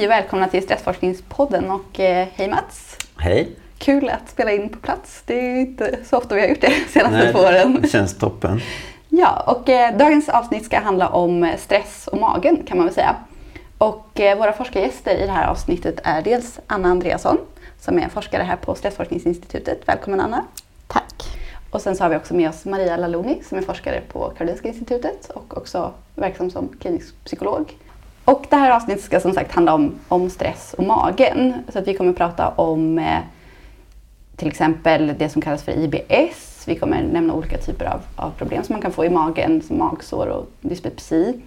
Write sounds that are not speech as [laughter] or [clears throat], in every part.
Hej och välkomna till Stressforskningspodden och eh, hej Mats! Hej! Kul att spela in på plats. Det är inte så ofta vi har gjort det senaste Nej, två åren. Det känns toppen. Ja, och eh, dagens avsnitt ska handla om stress och magen kan man väl säga. Och eh, våra forskargäster i det här avsnittet är dels Anna Andreasson som är forskare här på Stressforskningsinstitutet. Välkommen Anna! Tack! Och sen så har vi också med oss Maria Laloni som är forskare på Karolinska institutet och också verksam som klinisk psykolog. Och det här avsnittet ska som sagt handla om, om stress och magen. Så att vi kommer prata om eh, till exempel det som kallas för IBS. Vi kommer nämna olika typer av, av problem som man kan få i magen, som magsår och dyspepsi.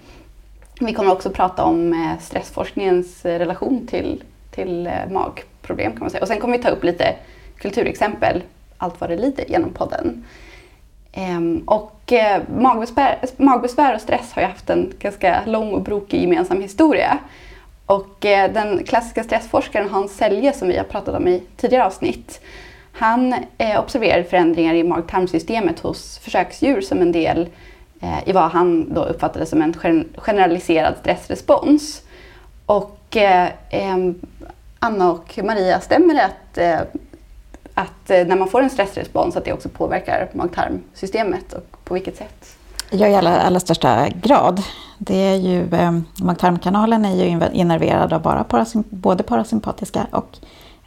Vi kommer också prata om eh, stressforskningens relation till, till eh, magproblem kan man säga. Och sen kommer vi ta upp lite kulturexempel, allt vad det lider genom podden. Ehm, och eh, magbesvär, magbesvär och stress har ju haft en ganska lång och brokig gemensam historia. Och eh, den klassiska stressforskaren Hans Selje som vi har pratat om i tidigare avsnitt, han eh, observerade förändringar i mag-tarmsystemet hos försöksdjur som en del i vad han då uppfattade som en generaliserad stressrespons. Och ehm, Anna och Maria, stämmer det att att eh, när man får en stressrespons att det också påverkar mag-tarmsystemet och på vilket sätt? Ja, i allra, allra största grad. Det är ju, eh, mag-tarmkanalen är ju innerverad av bara parasymp både parasympatiska och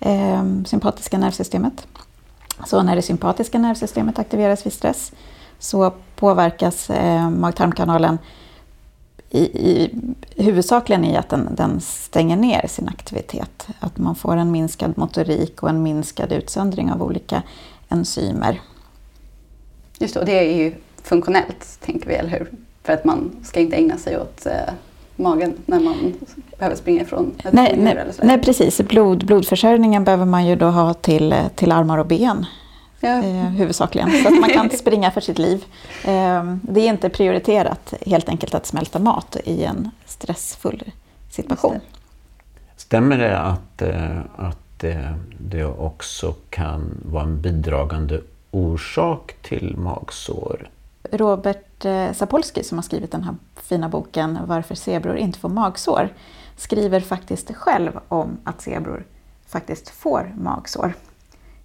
eh, sympatiska nervsystemet. Så när det sympatiska nervsystemet aktiveras vid stress så påverkas eh, mag-tarmkanalen i, i, huvudsakligen i att den, den, stänger ner sin aktivitet. Att man får en minskad motorik och en minskad utsöndring av olika enzymer. Just det, och det är ju funktionellt, tänker vi, eller hur? För att man ska inte ägna sig åt eh, magen när man behöver springa ifrån ett nej, nej, nej, precis. Blod, blodförsörjningen behöver man ju då ha till, till armar och ben ja. eh, huvudsakligen. Så att man kan inte [laughs] springa för sitt liv. Eh, det är inte prioriterat helt enkelt att smälta mat i en stressfull situation. Stämmer det att, eh, att eh, det också kan vara en bidragande orsak till magsår? Robert Sapolsky som har skrivit den här fina boken Varför zebror inte får magsår skriver faktiskt själv om att zebror faktiskt får magsår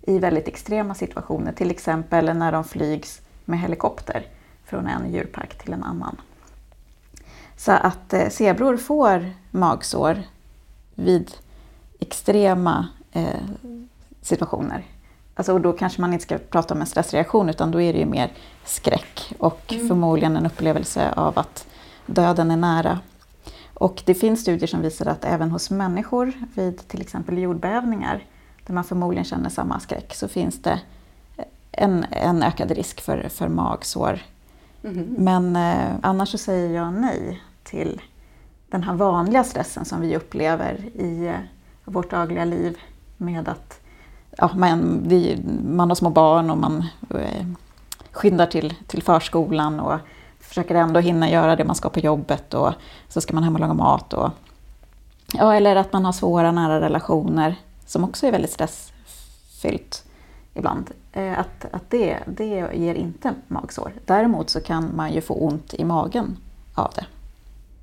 i väldigt extrema situationer, till exempel när de flygs med helikopter från en djurpark till en annan. Så att eh, zebror får magsår vid extrema eh, situationer. Alltså, och då kanske man inte ska prata om en stressreaktion utan då är det ju mer skräck och mm. förmodligen en upplevelse av att döden är nära. Och det finns studier som visar att även hos människor vid till exempel jordbävningar där man förmodligen känner samma skräck, så finns det en, en ökad risk för, för magsår. Mm. Men eh, annars så säger jag nej till den här vanliga stressen som vi upplever i eh, vårt dagliga liv med att ja, man, vi, man har små barn och man eh, skyndar till, till förskolan och försöker ändå hinna göra det man ska på jobbet och så ska man hem och laga mat. Och, ja, eller att man har svåra nära relationer som också är väldigt stressfyllt ibland, eh, att, att det, det ger inte magsår. Däremot så kan man ju få ont i magen av det.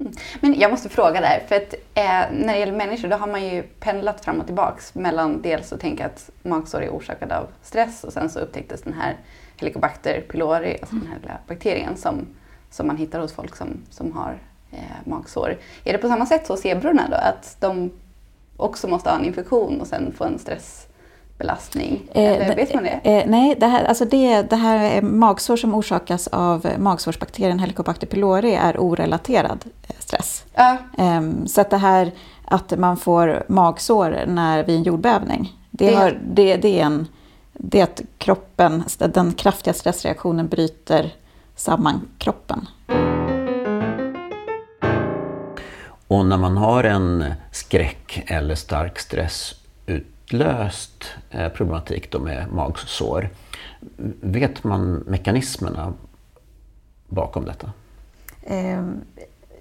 Mm. Men jag måste fråga där, för att eh, när det gäller människor då har man ju pendlat fram och tillbaks mellan dels att tänka att magsår är orsakad av stress och sen så upptäcktes den här Helicobacter pylori, alltså den här lilla bakterien som, som man hittar hos folk som, som har eh, magsår. Är det på samma sätt hos zebrorna då, att de också måste ha en infektion och sen få en stressbelastning? Eh, Eller vet man det? Eh, nej, det här, alltså det, det här är magsår som orsakas av magsårsbakterien Helicobacter pylori är orelaterad eh, stress. Ja. Eh, så att det här att man får magsår när vid en jordbävning, det, det. Har, det, det är en det är att kroppen, den kraftiga stressreaktionen bryter samman kroppen. Och när man har en skräck eller stark stress utlöst eh, problematik då med magsår, vet man mekanismerna bakom detta? Ehm,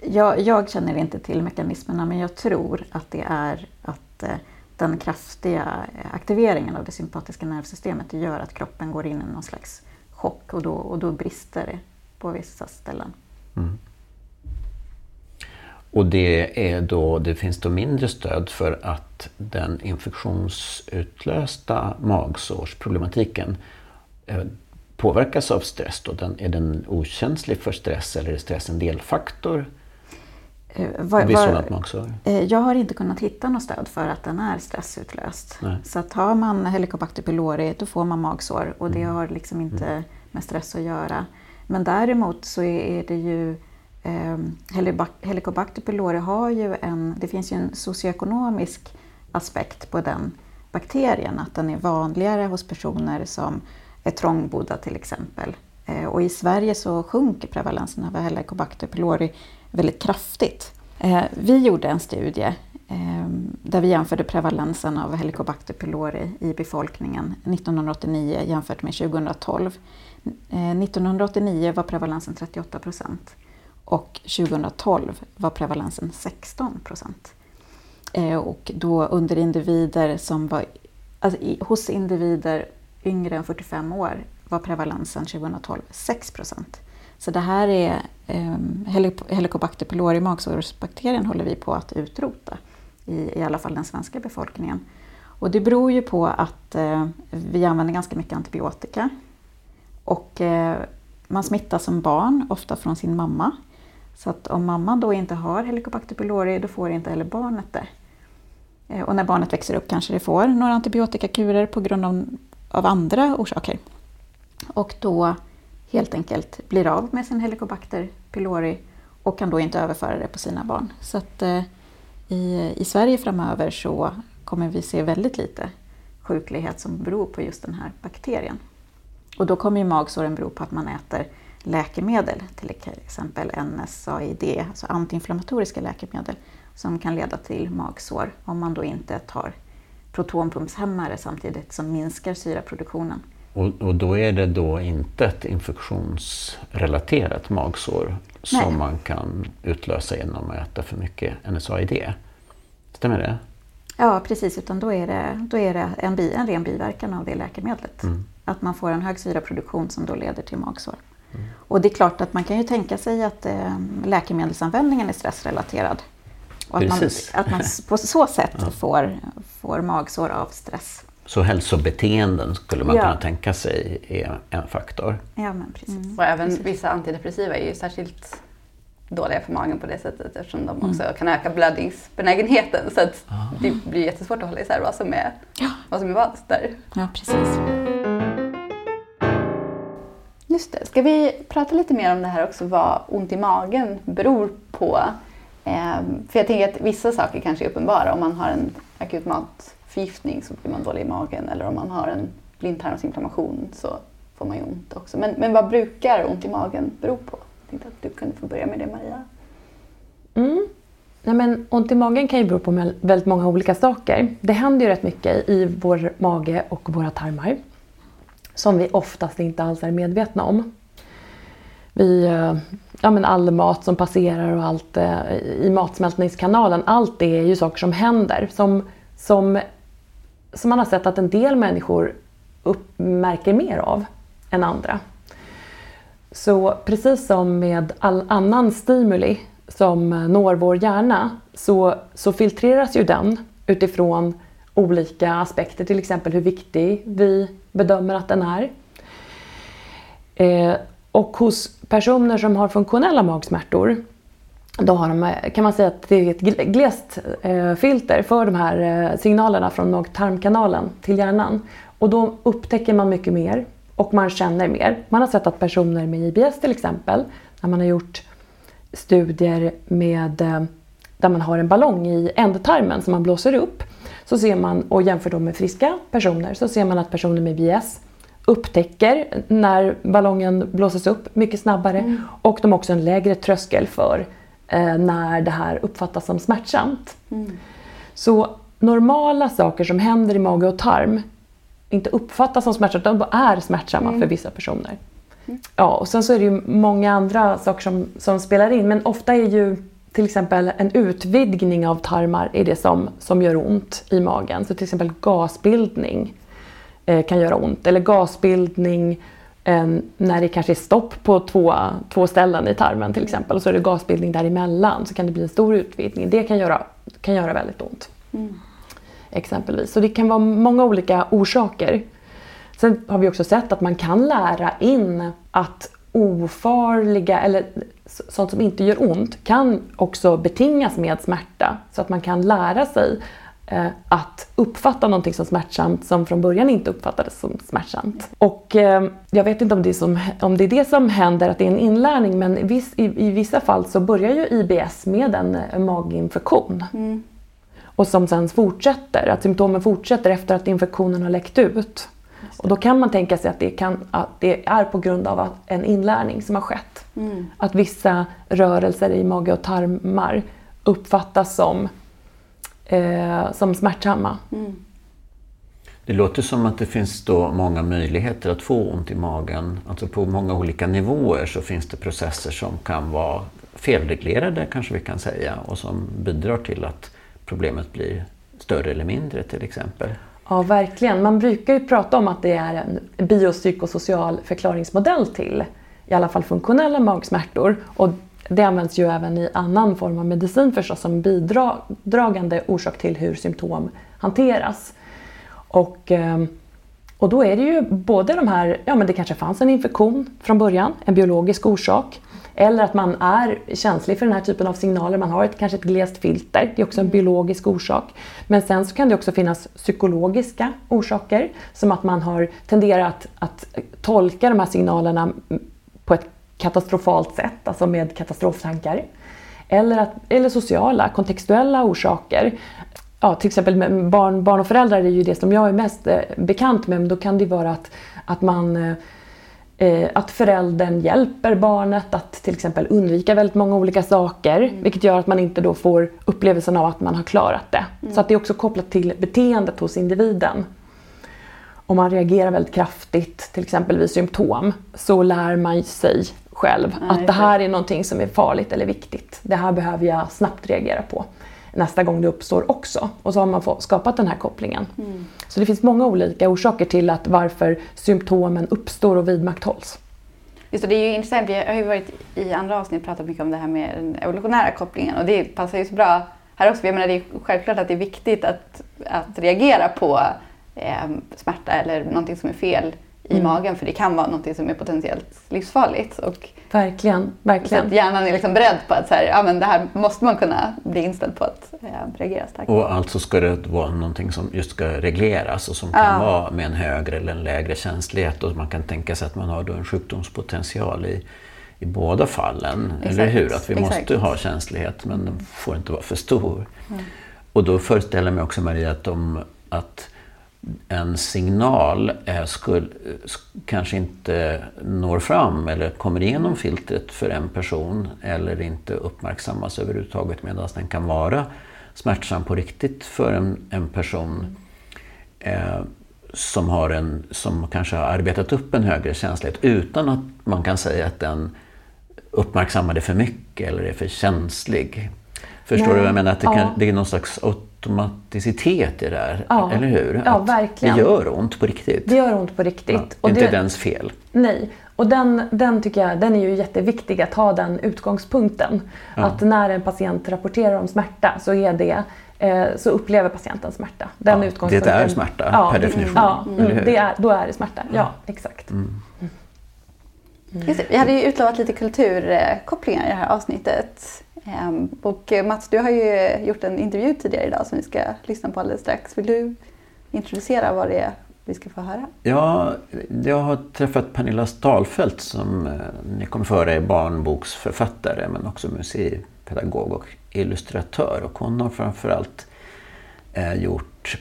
jag, jag, känner inte till mekanismerna men jag tror att det är att eh, den kraftiga aktiveringen av det sympatiska nervsystemet gör att kroppen går in i någon slags chock och då, och då brister det på vissa ställen. Mm. Och det, är då, det finns då mindre stöd för att den infektionsutlösta magsårsproblematiken eh, påverkas av stress. Då. Den, är den okänslig för stress eller är stress en delfaktor Eh, var, vid var-? Eh, Jag har inte kunnat hitta något stöd för att den är stressutlöst. Nej. Så att har man Helicobacter pylori då får man magsår och Mm. det har liksom inte med stress att göra. Men däremot så är det ju eh, Ehm, Helicobacter pylori har ju en, det finns ju en socioekonomisk aspekt på den bakterien. Att den är vanligare hos personer som är trångbodda till exempel. Eh, och i Sverige så sjunker prevalensen av Helicobacter pylori väldigt kraftigt. Eh, vi gjorde en studie eh, där vi jämförde prevalensen av Helicobacter pylori i befolkningen 1989 jämfört med 2012. Eh, 1989 var prevalensen 38 procent och 2012 var prevalensen 16 procent. Eh, och då under individer som var, alltså i, hos individer yngre än 45 år var prevalensen 2012 6 procent. Så det här är um, Helicobacter pylori, magsårsbakterien, håller vi på att utrota i, i alla fall den svenska befolkningen. Och det beror ju på att eh, vi använder ganska mycket antibiotika. Och eh, man smittas som barn, ofta från sin mamma. Så att om mamman då inte har Helicobacter pylori, då får inte heller barnet det. Eh, och när barnet växer upp kanske det får några antibiotikakurer på grund av, av andra orsaker. Och då helt enkelt blir av med sin Helicobacter pylori och kan då inte överföra det på sina barn. Så att eh, i, i Sverige framöver så kommer vi se väldigt lite sjuklighet som beror på just den här bakterien. Och då kommer ju magsåren bero på att man äter läkemedel, till exempel NSAID, alltså antiinflammatoriska läkemedel, som kan leda till magsår om man då inte tar protonpumpshämmare samtidigt som minskar syraproduktionen. Och, och då är det då inte ett infektionsrelaterat magsår som Nej. man kan utlösa genom att äta för mycket NSAID. Stämmer det? Ja, precis. Utan då är det, då är det en, bi, en ren biverkan av det läkemedlet. Att man får en hög syraproduktion som då leder till magsår. Och det är klart att man kan ju tänka sig att eh, läkemedelsanvändningen är stressrelaterad. Och att man, Precis. att man på så sätt får, får magsår av stress. Så hälsobeteenden skulle man Ja. kunna tänka sig är en faktor. Ja, men precis. Och även vissa antidepressiva är ju särskilt dåliga för magen på det sättet eftersom de också kan öka blödningsbenägenheten. Så att det blir jättesvårt att hålla isär vad som är, vad som är vad där. Ja, precis. Just det. Ska vi prata lite mer om det här också, vad ont i magen beror på? Ehm, för jag tänker att vissa saker kanske är uppenbara. Om man har en akut matförgiftning så blir man dålig i magen. Eller om man har en blindtarmsinflammation så får man ju ont också. Men, men vad brukar ont i magen bero på? Jag tänkte att du kunde få börja med det Maria. Mm. Nej, men ont i magen kan ju bero på väldigt många olika saker. Det händer ju rätt mycket i vår mage och våra tarmar som vi oftast inte alls är medvetna om. Vi, eh, ja, men all mat som passerar och allt eh, i matsmältningskanalen, allt det är ju saker som händer som, som, som man har sett att en del människor uppmärker mer av än andra. Så precis som med all annan stimuli som når vår hjärna så, så filtreras ju den utifrån olika aspekter, till exempel hur viktig vi bedömer att den är. Eh, och hos personer som har funktionella magsmärtor då har de, eh, kan man säga att det är ett glest eh, filter för de här eh, signalerna från mag-tarmkanalen till hjärnan. Och då upptäcker man mycket mer och man känner mer. Man har sett att personer med IBS till exempel, när man har gjort studier med, eh, där man har en ballong i ändtarmen som man blåser upp, så ser man, och jämför dem med friska personer, så ser man att personer med IBS upptäcker när ballongen blåses upp mycket snabbare och de har också en lägre tröskel för eh, när det här uppfattas som smärtsamt. Så normala saker som händer i mage och tarm inte uppfattas som smärtsamma, de bara är smärtsamma för vissa personer. Ja, och sen så är det ju många andra saker som, som spelar in, men ofta är ju till exempel en utvidgning av tarmar är det som, som gör ont i magen. Så till exempel gasbildning eh, kan göra ont, eller gasbildning eh, när det kanske är stopp på två, två ställen i tarmen till exempel och så är det gasbildning däremellan så kan det bli en stor utvidgning. Det kan göra, kan göra väldigt ont. Mm. Exempelvis. Så det kan vara många olika orsaker. Sen har vi också sett att man kan lära in att ofarliga eller sånt som inte gör ont kan också betingas med smärta. Så att man kan lära sig eh, att uppfatta någonting som smärtsamt som från början inte uppfattades som smärtsamt. Och eh, jag vet inte om det, är som, om det är det som händer, att det är en inlärning, men viss, i, i, vissa fall så börjar ju IBS med en, en maginfektion. Mm. Och som sen fortsätter, att symptomen fortsätter efter att infektionen har läckt ut. Och då kan man tänka sig att det, kan, att det är på grund av en inlärning som har skett. Mm. Att vissa rörelser i mage och tarmar uppfattas som, eh, som smärtsamma. Mm. Det låter som att det finns då många möjligheter att få ont i magen. Alltså på många olika nivåer så finns det processer som kan vara felreglerade kanske vi kan säga och som bidrar till att problemet blir större eller mindre till exempel. Ja, verkligen. Man brukar ju prata om att det är en biopsykosocial förklaringsmodell till i alla fall funktionella magsmärtor. Och det används ju även i annan form av medicin förstås som bidragande orsak till hur symptom hanteras. Och, ehm, och då är det ju både de här, ja men det kanske fanns en infektion från början, en biologisk orsak. Eller att man är känslig för den här typen av signaler, man har ett, kanske ett glest filter, det är också en biologisk orsak. Men sen så kan det också finnas psykologiska orsaker, som att man har tenderat att tolka de här signalerna på ett katastrofalt sätt, alltså med katastroftankar. Eller, att, eller sociala, kontextuella orsaker. Ja, till exempel barn, barn och föräldrar är ju det som jag är mest eh, bekant med, men då kan det vara att, att man eh, Eh, att föräldern hjälper barnet att till exempel undvika väldigt många olika saker. Mm. Vilket gör att man inte då får upplevelsen av att man har klarat det. Mm. Så att det är också kopplat till beteendet hos individen. Om man reagerar väldigt kraftigt, till exempel vid symptom, så lär man sig själv Nej, att det här är någonting som är farligt eller viktigt. Det här behöver jag snabbt reagera på nästa gång det uppstår också. Och så har man skapat den här kopplingen. Mm. Så det finns många olika orsaker till att varför symptomen uppstår och vidmakthålls. Just det, det är ju intressant. Vi har ju varit i andra avsnitt pratat mycket om det här med den evolutionära kopplingen och det passar ju så bra här också. Jag menar, det är självklart att det är viktigt att, att reagera på eh, smärta eller någonting som är fel i mm. magen för det kan vara något som är potentiellt livsfarligt. Och verkligen, verkligen. Så att hjärnan är liksom beredd på att så här, ja, men det här måste man kunna bli inställd på att eh, reagera starkt. Och alltså ska det vara någonting som just ska regleras och som kan ja. vara med en högre eller en lägre känslighet och man kan tänka sig att man har då en sjukdomspotential i, i båda fallen. Exakt. Eller hur? Att vi Exakt. måste ha känslighet men den får inte vara för stor. Mm. Och då föreställer jag mig också Maria att, de, att en signal eh, skulle, kanske inte når fram eller kommer igenom filtret för en person eller inte uppmärksammas överhuvudtaget medan den kan vara smärtsam på riktigt för en, en person eh, som, har en, som kanske har arbetat upp en högre känslighet utan att man kan säga att den uppmärksammar det för mycket eller är för känslig. Förstår Nej. du vad jag menar? Att det, kan, det är någon slags automaticitet i det här, ja. eller hur? Ja, verkligen. Det gör ont på riktigt. Det gör ont på riktigt. Ja, och inte det, dens fel. Nej, och den, den tycker jag den är ju jätteviktig att ha den utgångspunkten. Ja. Att när en patient rapporterar om smärta så är det eh, så upplever patienten smärta. Den ja, utgångspunkten. Det är smärta ja, per definition. Ja, mm, det är, då är det smärta. Ja, exakt. Mm. Mm. Just det, vi hade ju utlovat lite kulturkopplingar i det här avsnittet. Ehm, och eh, Mats, du har ju gjort en intervju tidigare idag som vi ska lyssna på alldeles strax. Vill du introducera vad det är vi ska få höra? Ja, jag har träffat Pernilla Stalfelt som eh, ni kommer få höra är barnboksförfattare men också museipedagog och illustratör. Och hon har framförallt eh, gjort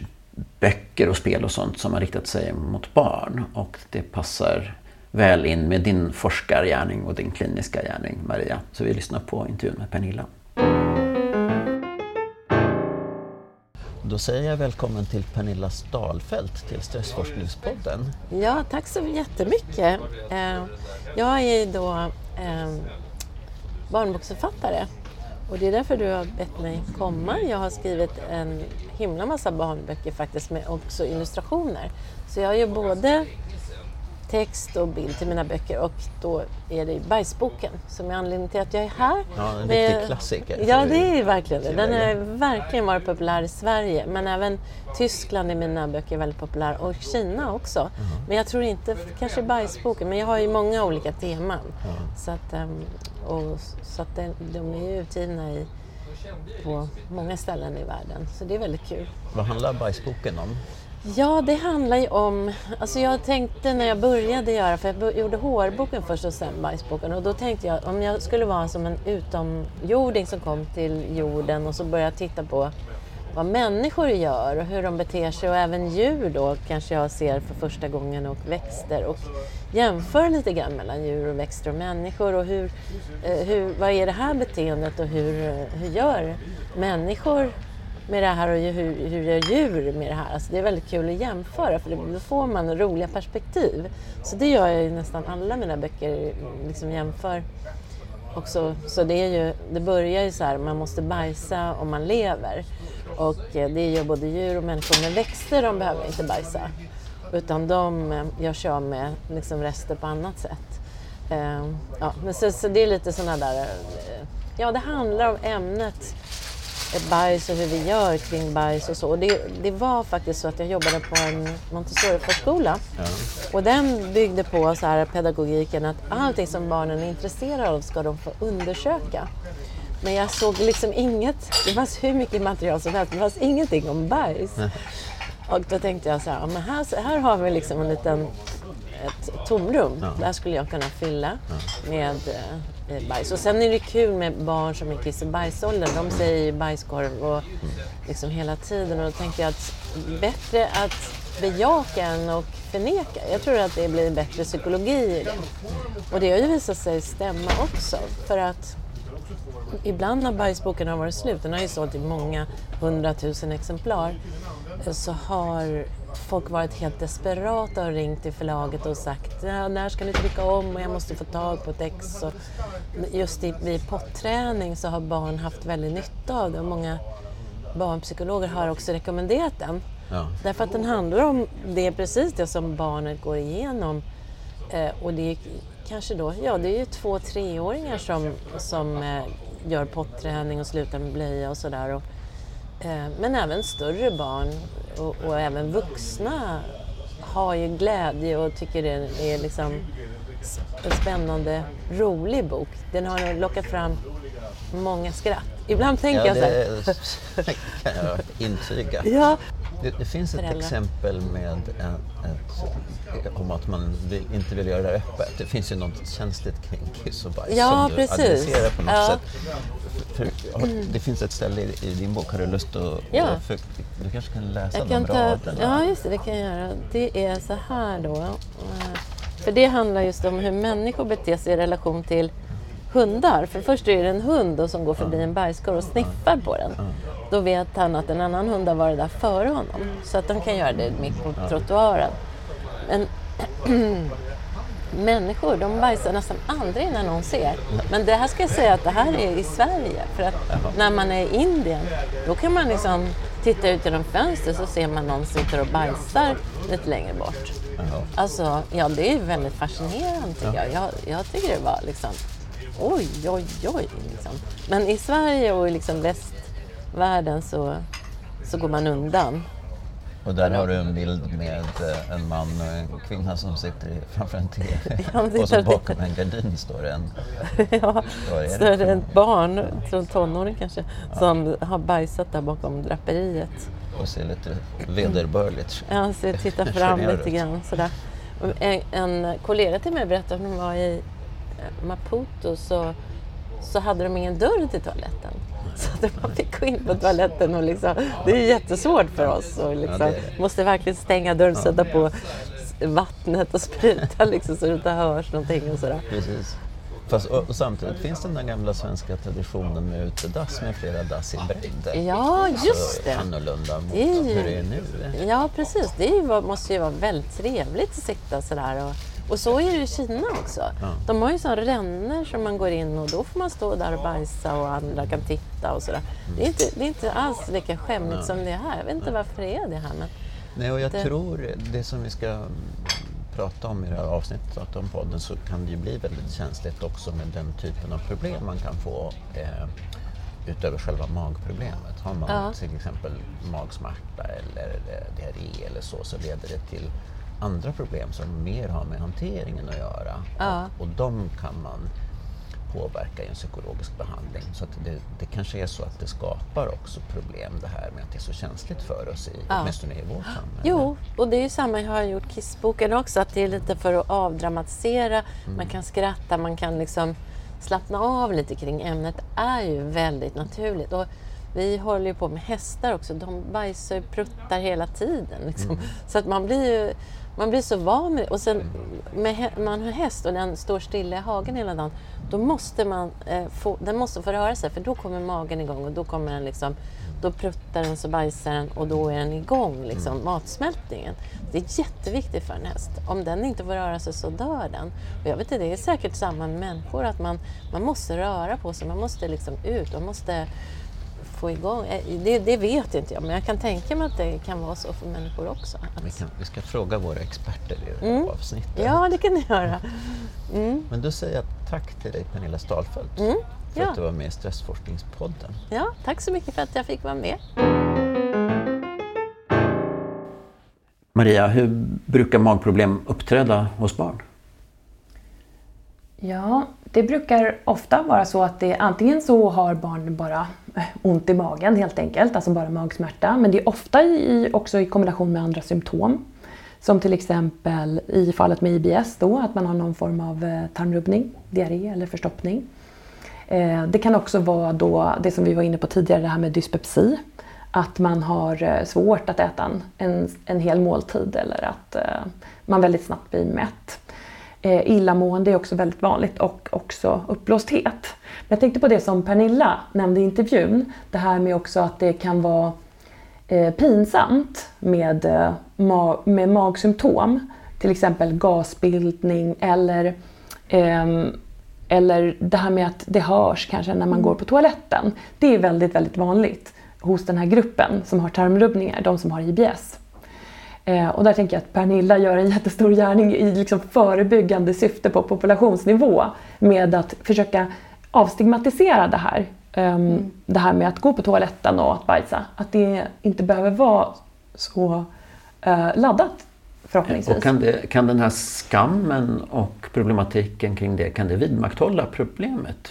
böcker och spel och sånt som har riktat sig mot barn. Och det passar väl in med din forskargärning och din kliniska gärning, Maria. Så vi lyssnar på intervjun med Pernilla. Då säger jag välkommen till Pernilla Stalfelt till Stressforskningspodden. Ja, tack så jättemycket. Eh, jag är då eh, barnboksförfattare och det är därför du har bett mig komma. Jag har skrivit en himla massa barnböcker faktiskt med också illustrationer. Så jag gör både text och bild till mina böcker och då är det Bajsboken som är anledningen till att jag är här. Ja, en Med- riktig klassiker. Ja, det är verkligen det. Den har verkligen varit populär i Sverige men även Tyskland i mina böcker är väldigt populär och Kina också. Men jag tror inte, kanske Bajsboken, men jag har ju många olika teman. Så att, ehm, och, så att den, de är ju utgivna i, på många ställen i världen. Så det är väldigt kul. Vad handlar bajsboken om? Ja, det handlar ju om... Alltså jag tänkte när jag började göra, för jag gjorde hårboken först och sen bajsboken. Och då tänkte jag om jag skulle vara som en utomjording som kom till jorden och så började titta på vad människor gör och hur de beter sig och även djur då kanske jag ser för första gången och växter och jämför lite grann mellan djur och växter och människor och hur, eh, hur, vad är det här beteendet och hur, eh, hur gör människor med det här och hur, hur gör djur med det här? Alltså det är väldigt kul att jämföra för då får man roliga perspektiv. Så det gör jag i nästan alla mina böcker, liksom jämför. Också, så det, är ju, det börjar ju så här, man måste bajsa om man lever. Och eh, det gör både djur och människor, men växter de behöver inte bajsa. Utan de eh, gör sig av med liksom rester på annat sätt. Eh, ja, men så, så det är lite sådana där... Ja, det handlar om ämnet bajs och hur vi gör kring bajs och så. Och det, det var faktiskt så att jag jobbade på en Montessori-förskola. Och den byggde på så här pedagogiken att allting som barnen är intresserade av ska de få undersöka. Men jag såg liksom inget, det fanns hur mycket material som helst, det fanns ingenting om bajs. Och då tänkte jag så här, ja, men här, här har vi liksom en liten ett tomrum. Där skulle jag kunna fylla med eh, bajs. Och sen är det kul med barn som är kiss och bajsåldern. De säger ju bajskorv och liksom hela tiden. Och då tänkte jag att bättre att bejaka än att förneka. Jag tror att det blir bättre psykologi i det. Och det har ju visat sig stämma också. För att ibland när bajsboken har varit slut, den har ju sålt i många hundratusen exemplar, så har folk varit helt desperata och ringt till förlaget och sagt när ska ni trycka om och jag måste få tag på ett ex. Och just i, vid potträning så har barn haft väldigt nytta av det och många barnpsykologer har också rekommenderat den. Ja. Därför att den handlar om det är precis det som barnet går igenom. Eh, och det är kanske då, ja det är ju två treåringar som, som eh, gör potträning och slutar med blöja och sådär. Eh, men även större barn och, och även vuxna har ju glädje och tycker det är liksom en spännande, rolig bok. Den har lockat fram många skratt. Ibland tänker Ja, jag så här, det [laughs] kan jag intyga. [laughs] ja, Det, det finns ett Föräldrar. exempel med en, ett, om att man vill, inte vill göra det öppet. Det finns ju något känsligt kring kiss och bajs Ja, som du precis. adresserar på något Ja. sätt. Har, det finns ett ställe i, din bok, har du lust att... Ja. För, du kanske kan läsa Jag de kan ta, raderna? ja, just det, det kan jag göra. Det är så här då. eh, För det handlar just om hur människor beter sig i relation till hundar. För först är det en hund då som går förbi en bajskorv och sniffar på den. Då vet han att en annan hund har varit där före honom. Så att de kan göra det mitt på trottoaren. Men [clears throat] [clears throat] [clears throat] människor, de bajsar nästan aldrig när någon ser. Men det här ska jag säga att det här är i Sverige. För att när man är i Indien, då kan man liksom titta ut genom fönstret så ser man någon sitter och bajsar lite längre bort. Alltså, ja det är väldigt fascinerande tycker jag. jag. Jag tycker det var liksom, oj, oj, oj. Liksom. Men i Sverige och i liksom västvärlden så, så går man undan. Och där har du en bild med eh, en man och en kvinna som sitter framför en TV. [laughs] Ja, och så bakom en gardin står det en... [laughs] ja, det så är det ett barn, en tonåring kanske, som har bajsat där bakom draperiet. och ser lite vederbörligt Ja, så tittar [laughs] fram lite ut. grann sådär. En, en kollega till mig berättade att när de var i Maputo så, så hade de ingen dörr till toaletten. Så att man fick gå in på toaletten och liksom, det är jättesvårt för oss. Och liksom, det. Måste verkligen stänga dörren, sätta på vattnet och spruta liksom, så det inte hörs någonting och sådär. Precis. Fast, och, och samtidigt finns den där gamla svenska traditionen med utedass med flera dass i bredd. Ja, just Så det. Annorlunda mot Det ju- hur det är nu. Ja, precis. Det ju, måste ju vara väldigt trevligt att sitta sådär. Och, och så är det i Kina också. De har ju sådana rännor som man går in och då får man stå där och bajsa och andra kan titta och sådär. Det, är inte, det är inte alls lika skämmigt som det är här. Jag vet inte varför det är det här. Men Nej, och jag Det- tror det som vi ska prata om i det här avsnittet om podden så kan det ju bli väldigt känsligt också med den typen av problem man kan få eh, utöver själva magproblemet. Har man Ja. till exempel magsmärta eller eh, diarré eller så, så leder det till andra problem som mer har med hanteringen att göra. Ja. Och, och de kan man påverka i en psykologisk behandling. Så att det, det kanske är så att det skapar också problem det här med att det är så känsligt för oss, i, Ja. åtminstone i vårt samhälle. Jo, och det är ju samma jag har gjort Kissboken också, att det är lite för att avdramatisera. Man kan skratta, man kan liksom slappna av lite kring ämnet. Är ju väldigt naturligt. Och vi håller ju på med hästar också, de bajsar och pruttar hela tiden. Liksom. Så att man blir ju man blir så van med. Och sen med hä- man har häst och den står stilla i hagen hela dagen, då måste man eh, få, den måste få röra sig för då kommer magen igång och då kommer den liksom då pruttar den så bajsar den och då är den igång, liksom, matsmältningen. Det är jätteviktigt för en häst. Om den inte får röra sig så dör den. Och jag vet inte, det är säkert samma med människor, att man, man måste röra på sig, man måste liksom ut, man måste få igång. Eh, Det, det vet inte jag, men jag kan tänka mig att det kan vara så för människor också. Vi, kan, vi ska fråga våra experter i det här Mm. avsnittet. ja, det kan ni göra. Mm. Men då säger jag tack till dig Pernilla Stalfelt Mm, för ja. att du var med i Stressforskningspodden. Ja, tack så mycket för att jag fick vara med. Maria, hur brukar magproblem uppträda hos barn? Ja, det brukar ofta vara så att det antingen så har barn bara eh, ont i magen helt enkelt, alltså bara magsmärta. Men det är ofta i, också i kombination med andra symptom. Som till exempel i fallet med IBS då, att man har någon form av eh, tarmrubbning, diarré eller förstoppning. Eh, det kan också vara då det som vi var inne på tidigare, det här med dyspepsi. Att man har svårt att äta en, en, hel måltid eller att man väldigt snabbt blir mätt. Eh, illamående är också väldigt vanligt och också uppblåsthet. Men jag tänkte på det som Pernilla nämnde i intervjun. Det här med också att det kan vara eh, pinsamt med, eh, ma- med magsymptom. Till exempel gasbildning eller, ehm, eller det här med att det hörs kanske när man går på toaletten. Det är väldigt, väldigt vanligt hos den här gruppen som har tarmrubbningar, de som har IBS. Eh, och där tänker jag att Pernilla gör en [laughs] jättestor gärning i liksom förebyggande syfte på populationsnivå med att försöka avstigmatisera det här. Ehm, Det här med att gå på toaletten och att bajsa. Att det inte behöver vara så eh, laddat förhoppningsvis. Och kan, det, kan den här skammen och problematiken kring det, kan det vidmakthålla problemet?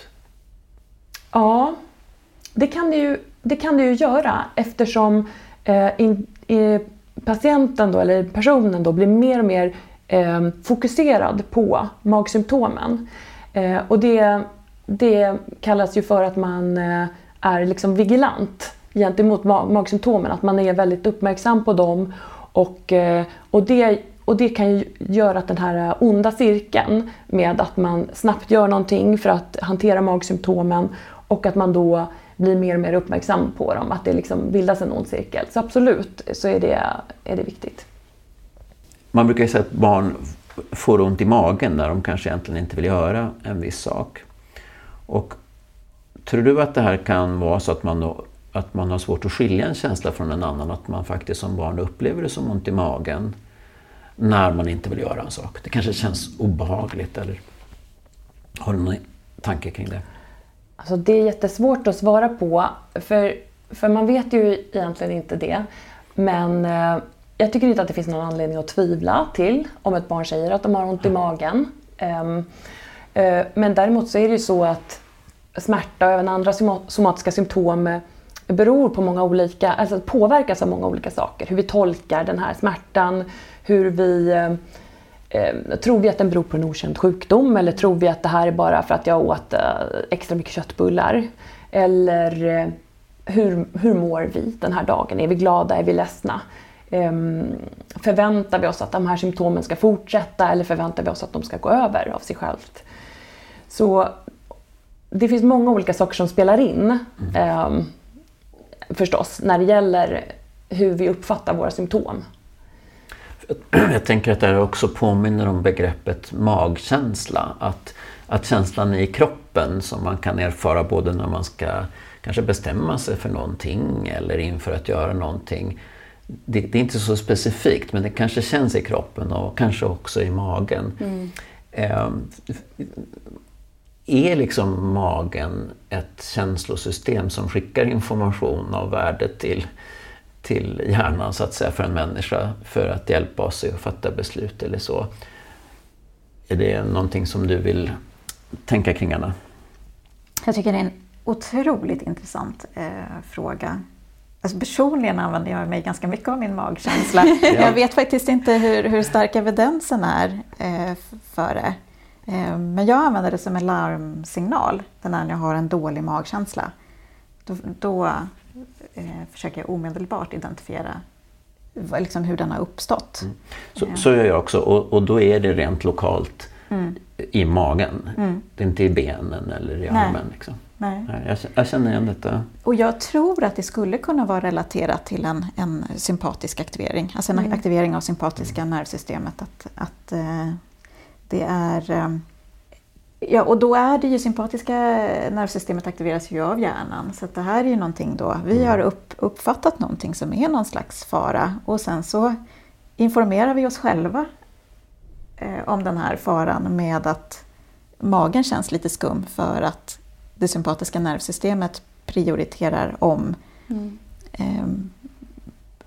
Ja, det kan det ju, det kan det ju göra eftersom eh, in, eh, patienten då, eller personen då, blir mer och mer eh, fokuserad på magsymptomen. Eh, och det, det kallas ju för att man eh, är liksom vigilant gentemot magsymptomen, att man är väldigt uppmärksam på dem och, eh, och det och det kan ju göra att den här eh, onda cirkeln med att man snabbt gör någonting för att hantera magsymptomen och att man då blir mer och mer uppmärksam på dem, att det liksom bildas en ond cirkel. Så absolut så är det, är det viktigt. Man brukar ju säga att barn får ont i magen när de kanske egentligen inte vill göra en viss sak. Och tror du att det här kan vara så att man, då, att man har svårt att skilja en känsla från en annan? Att man faktiskt som barn upplever det som ont i magen när man inte vill göra en sak? Det kanske känns obehagligt eller har du någon tanke kring det? Alltså det är jättesvårt att svara på, för, för man vet ju egentligen inte det. Men eh, jag tycker inte att det finns någon anledning att tvivla till om ett barn säger att de har ont i magen. Um, uh, men däremot så är det ju så att smärta och även andra somatiska symptom beror på många olika, alltså påverkas av många olika saker. Hur vi tolkar den här smärtan, hur vi eh, eh, tror vi att den beror på en okänd sjukdom eller tror vi att det här är bara för att jag åt eh, extra mycket köttbullar? Eller eh, hur, hur mår vi den här dagen? Är vi glada? Är vi ledsna? Ehm, förväntar vi oss att de här symptomen ska fortsätta eller förväntar vi oss att de ska gå över av sig självt? Så det finns många olika saker som spelar in ehm, förstås när det gäller hur vi uppfattar våra symptom. [clears throat] Jag tänker att det här också påminner om begreppet magkänsla. Att, att känslan i kroppen som man kan erfara både när man ska kanske bestämma sig för någonting eller inför att göra någonting. det, det, är inte så specifikt men det kanske känns i kroppen och kanske också i magen. Mm. Eh, är liksom magen ett känslosystem som skickar information av värde till, till hjärnan så att säga för en människa för att hjälpa oss att fatta beslut eller så? Är det någonting som du vill tänka kring Anna? Jag tycker det är en otroligt intressant eh, fråga. Alltså personligen använder jag mig ganska mycket av min magkänsla. [laughs] ja. Jag vet faktiskt inte hur, hur stark evidensen är eh, för det. Eh, men jag använder det som en larmsignal när jag har en dålig magkänsla. Då, då eh, försöker jag omedelbart identifiera liksom hur den har uppstått. Mm. Så, så gör jag också och, och då är det rent lokalt mm. i magen. Mm. Det är inte i benen eller i armen. Liksom. Nej. Jag, jag känner igen detta. Och jag tror att det skulle kunna vara relaterat till en, en sympatisk aktivering, alltså en mm. aktivering av sympatiska mm. nervsystemet. Att, att uh, det är... Uh, ja, och då är det ju sympatiska nervsystemet aktiveras ju av hjärnan. Så det här är ju någonting då, vi mm. har upp, uppfattat någonting som är någon slags fara och sen så informerar vi oss själva uh, om den här faran med att magen känns lite skum för att det sympatiska nervsystemet prioriterar om mm. eh,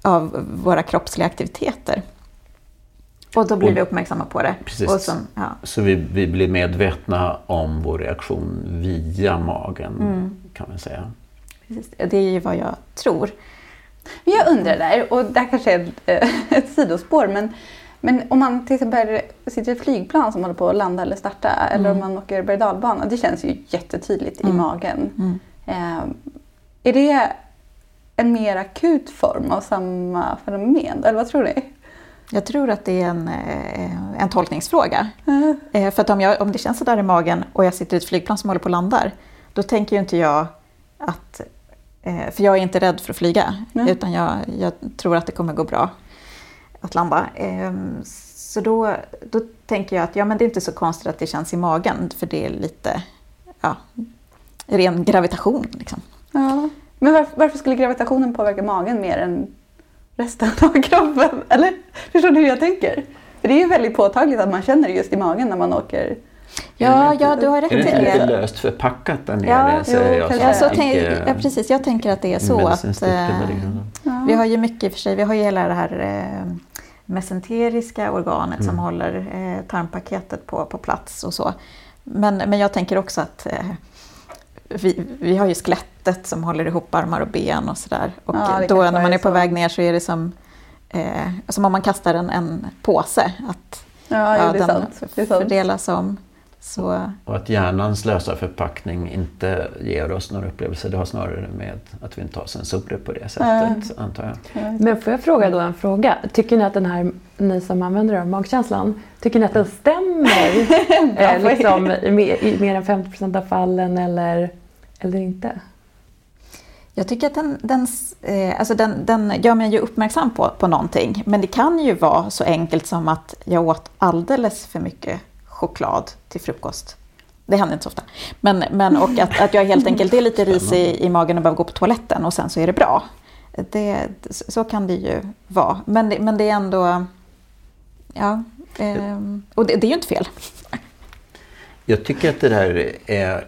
av våra kroppsliga aktiviteter. Och då blir och, vi uppmärksamma på det. Precis. Sen, ja. Så vi, vi, blir medvetna om vår reaktion via magen, mm. kan man säga. Precis. Det är ju vad jag tror. Men jag undrar där, och det här kanske är ett, [laughs] ett sidospår, men men om man till exempel sitter i ett flygplan som håller på att landa eller starta mm. eller om man åker berg dalbana, det känns ju jättetydligt mm. i magen. Mm. Eh, är det en mer akut form av samma fenomen? Eller vad tror ni? Jag tror att det är en, eh, en tolkningsfråga. Mm. För att om, jag, om det känns sådär i magen och jag sitter i ett flygplan som håller på att landa, då tänker ju inte jag att... Eh, för jag är inte rädd för att flyga, utan jag, jag tror att det kommer gå bra att landa. Ehm, så då, då tänker jag att ja, men det är inte så konstigt att det känns i magen, för det är lite ja, ren gravitation. Liksom. Ja. Men varför, varför, skulle gravitationen påverka magen mer än resten [laughs] av kroppen? Eller förstår du hur jag tänker? För det är ju väldigt påtagligt att man känner det just i magen när man åker Ja, ja, du har rätt till det. Är det lite löst förpackat där nere? Ja, säger jag, ja, så tänk, ja, precis. Jag tänker att det är så att äh, vi har ju mycket i och för sig. Vi har ju hela det här äh, mesenteriska organet mm. som håller äh, tarmpaketet på, på plats och så. Men, men jag tänker också att vi, vi har ju skelettet som håller ihop armar och ben och sådär. Och ja, då när man är på så. väg ner så är det som, som om man kastar en, en påse. Att, ja, ja, den sant. Fördelas om så... Och att hjärnans lösa förpackning inte ger oss några upplevelser, det har snarare med att vi inte har sensorer på det sättet, mm. antar jag. Men får jag fråga då en fråga? Tycker ni att den här, ni som använder av magkänslan, tycker ni att den stämmer [laughs] eh, liksom, i, mer, i mer än 50 procent av fallen eller, eller inte? Jag tycker att den, den, eh, alltså den, den gör mig ju uppmärksam på, på någonting. Men det kan ju vara så enkelt som att jag åt alldeles för mycket choklad till frukost. Det händer inte så ofta. Men, men och att, att jag helt enkelt är lite risig i, i magen och behöver gå på toaletten och sen så är det bra. Det, så kan det ju vara. Men det, men det är ändå... Ja, eh, och det, det är ju inte fel. Jag tycker att det där är...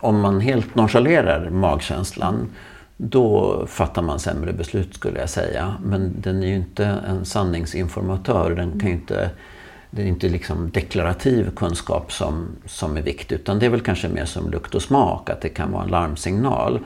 Om man helt nonchalerar magkänslan då fattar man sämre beslut skulle jag säga. Men den är ju inte en sanningsinformatör. Den kan ju inte det är inte liksom deklarativ kunskap som, som är viktig utan det är väl kanske mer som lukt och smak, att det kan vara en larmsignal.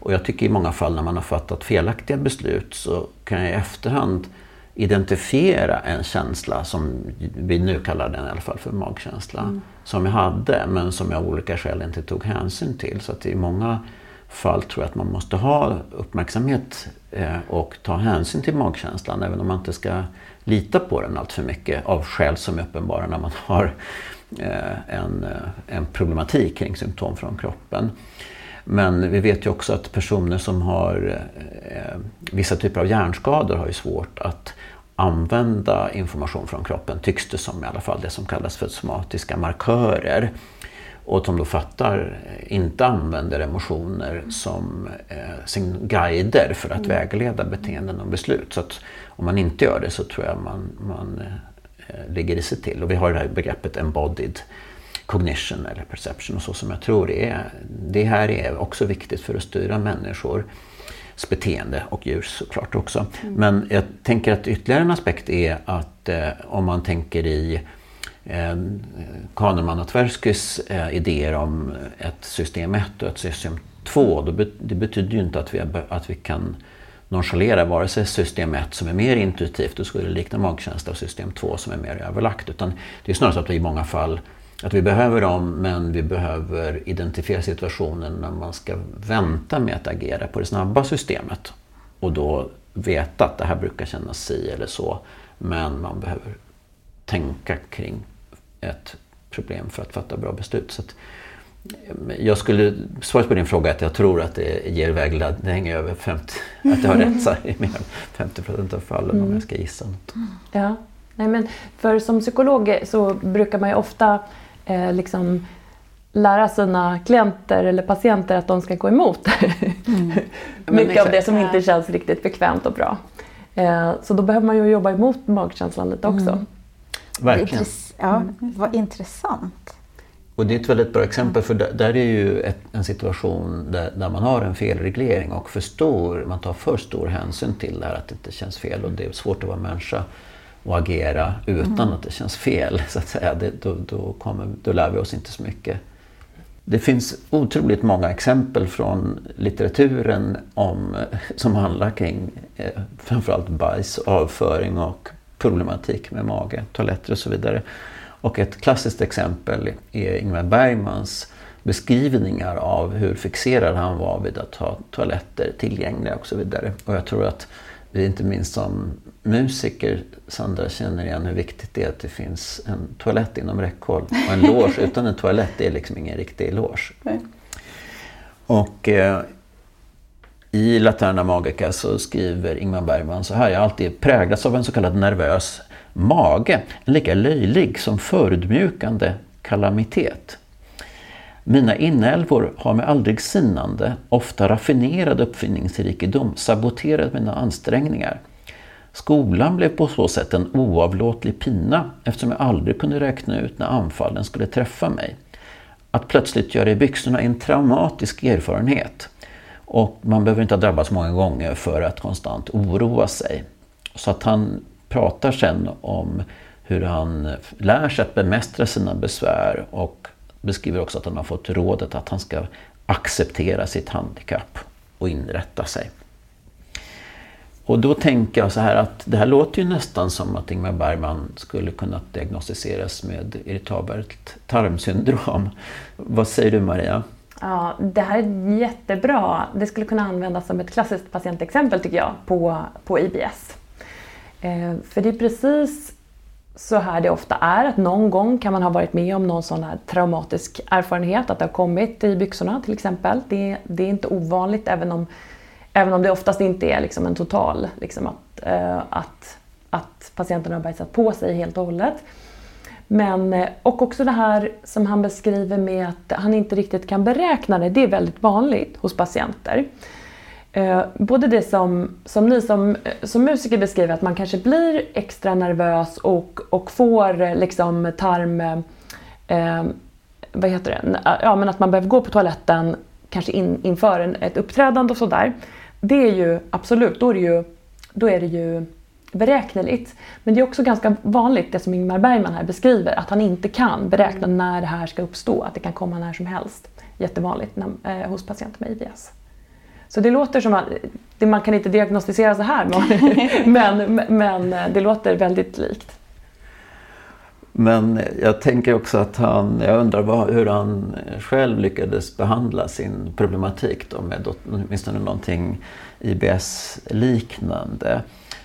Och jag tycker i många fall när man har fattat felaktiga beslut så kan jag i efterhand identifiera en känsla som vi nu kallar den i alla fall för magkänsla. Mm. Som jag hade men som jag av olika skäl inte tog hänsyn till. Så att i många fall tror jag att man måste ha uppmärksamhet eh, och ta hänsyn till magkänslan även om man inte ska lita på den allt för mycket av skäl som är uppenbara när man har eh, en, eh, en problematik kring symptom från kroppen. Men vi vet ju också att personer som har vissa typer av hjärnskador har ju svårt att använda information från kroppen, tycks det som i alla fall, det som kallas för somatiska markörer. och som då fattar, eh, inte använder emotioner som eh, sin guider för att vägleda beteenden och beslut. Så att om man inte gör det så tror jag man, man eh, ligger i sig till. Och vi har det här begreppet embodied cognition eller perception och så som jag tror är, det här är också viktigt för att styra människor beteende och djur såklart också. Mm. Men jag tänker att ytterligare en aspekt är att eh, om man tänker i eh, Kahneman och Tverskys eh, idéer om ett system 1 och ett system 2. Då be det betyder ju inte att vi, att vi kan nonchalera vare sig system 1 som är mer intuitivt och skulle likna magkänsla och system 2 som är mer överlagt. Utan det är snarare så att vi i många fall att vi behöver dem men vi behöver identifiera situationen när man ska vänta med att agera på det snabba systemet. Och då veta att det här brukar kännas si eller så. Men man behöver tänka kring ett problem för att fatta bra beslut. Så att, jag skulle, svaret på din fråga är att jag tror att det ger vägledning över 50, [laughs] att det har rätt så i mer än 50 procent av fallen mm. om jag ska gissa något. Ja, Nej, men för som psykolog så brukar man ju ofta eh, liksom lära sina klienter eller patienter att de ska gå emot mm. [laughs] mycket av det som inte känns riktigt bekvämt och bra. Eh, så då behöver man ju jobba emot magkänslan lite också. Mm. Verkligen. Ja, mm. vad intressant. Och det är ett väldigt bra exempel för där är ju ett, en situation där, där, man har en felreglering och för stor, man tar för stor hänsyn till det här att det inte känns fel och det är svårt att vara människa och agera utan mm. att det känns fel. Så att säga. Det, då, då, kommer, då lär vi oss inte så mycket. Det finns otroligt många exempel från litteraturen om, som handlar kring eh, framförallt bajs, avföring och problematik med mage, toaletter och så vidare. Och ett klassiskt exempel är Ingmar Bergmans beskrivningar av hur fixerad han var vid att ha toaletter tillgängliga och så vidare. Och jag tror att vi inte minst som musiker, Sandra, känner igen hur viktigt det är att det finns en toalett inom räckhåll. Och en [laughs] loge utan en toalett är liksom ingen riktig loge. Och eh, i Laterna Magica så skriver Ingmar Bergman så här. Jag har alltid präglats av en så kallad nervös mage. En lika löjlig som förödmjukande kalamitet. Mina inälvor har med aldrig sinande, ofta raffinerad uppfinningsrikedom saboterat mina ansträngningar. Skolan blev på så sätt en oavlåtlig pina eftersom jag aldrig kunde räkna ut när anfallen skulle träffa mig. Att plötsligt göra i byxorna är en traumatisk erfarenhet. Och man behöver inte ha drabbats många gånger för att konstant oroa sig. Så att han pratar sen om hur han lär sig att bemästra sina besvär och beskriver också att han har fått rådet att han ska acceptera sitt handikapp och inrätta sig. Och då tänker jag så här att det här låter ju nästan som att Ingmar Bergman skulle kunna diagnostiseras med irritabelt tarmsyndrom. [laughs] Vad säger du Maria? Ja, det här är jättebra. Det skulle kunna användas som ett klassiskt patientexempel tycker jag på, på IBS. Eh, för det är precis så här det ofta är, att någon gång kan man ha varit med om någon sån här traumatisk erfarenhet, att det har kommit i byxorna till exempel. Det, det är inte ovanligt även om, även om det oftast inte är liksom en total, liksom att, eh, att, att patienten har bajsat på sig helt och hållet. Men, eh, och också det här som han beskriver med att han inte riktigt kan beräkna det, det är väldigt vanligt hos patienter. Eh, både det som, som ni som, som musiker beskriver, att man kanske blir extra nervös och, och får eh, liksom tarm... Eh, vad heter det? Ja, men att man behöver gå på toaletten kanske in, inför en, ett uppträdande och sådär. Det är ju absolut, då är det ju, då är det ju beräkneligt. Men det är också ganska vanligt, det som Ingmar Bergman här beskriver, att han inte kan beräkna när det här ska uppstå, att det kan komma när som helst. Jättevanligt när, eh, hos patienter med IBS. Så det låter som att man kan inte diagnostisera så här men, [laughs] men det låter väldigt likt. Men jag tänker också att han, jag undrar vad, hur han själv lyckades behandla sin problematik då med åtminstone någonting IBS-liknande.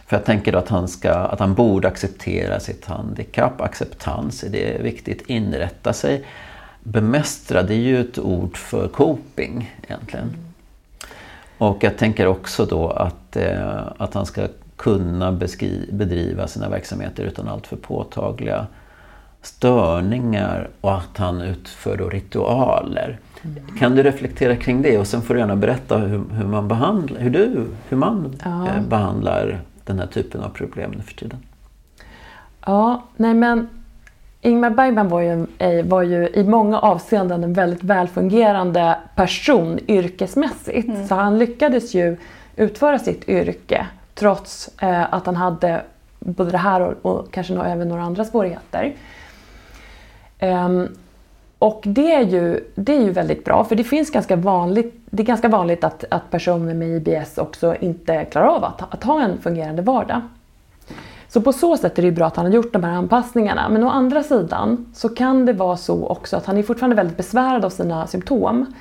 För jag tänker att han, ska, att han borde acceptera sitt handikapp. Acceptans, är det viktigt. Inrätta sig. Bemästra, det är ju ett ord för coping egentligen. Och jag tänker också då att, eh, att han ska kunna bedriva sina verksamheter utan allt för påtagliga störningar och att han utför då ritualer. Kan du reflektera kring det och sen får du gärna berätta hur, hur man behandlar, hur du, hur man Ja. eh, behandlar den här typen av problem nu för tiden. Ja, nej men Ingmar Bergman var ju, eh, var ju i många avseenden en väldigt välfungerande person yrkesmässigt. Så han lyckades ju utföra sitt yrke trots eh, att han hade både det här och, och kanske nå- även några andra svårigheter. Ehm, och det är, ju, det är ju väldigt bra för det finns ganska vanligt, det är ganska vanligt att, att personer med IBS också inte klarar av att, att ha en fungerande vardag. Så på så sätt är det bra att han har gjort de här anpassningarna. Men å andra sidan så kan det vara så också att han är fortfarande väldigt besvärad av sina symptom.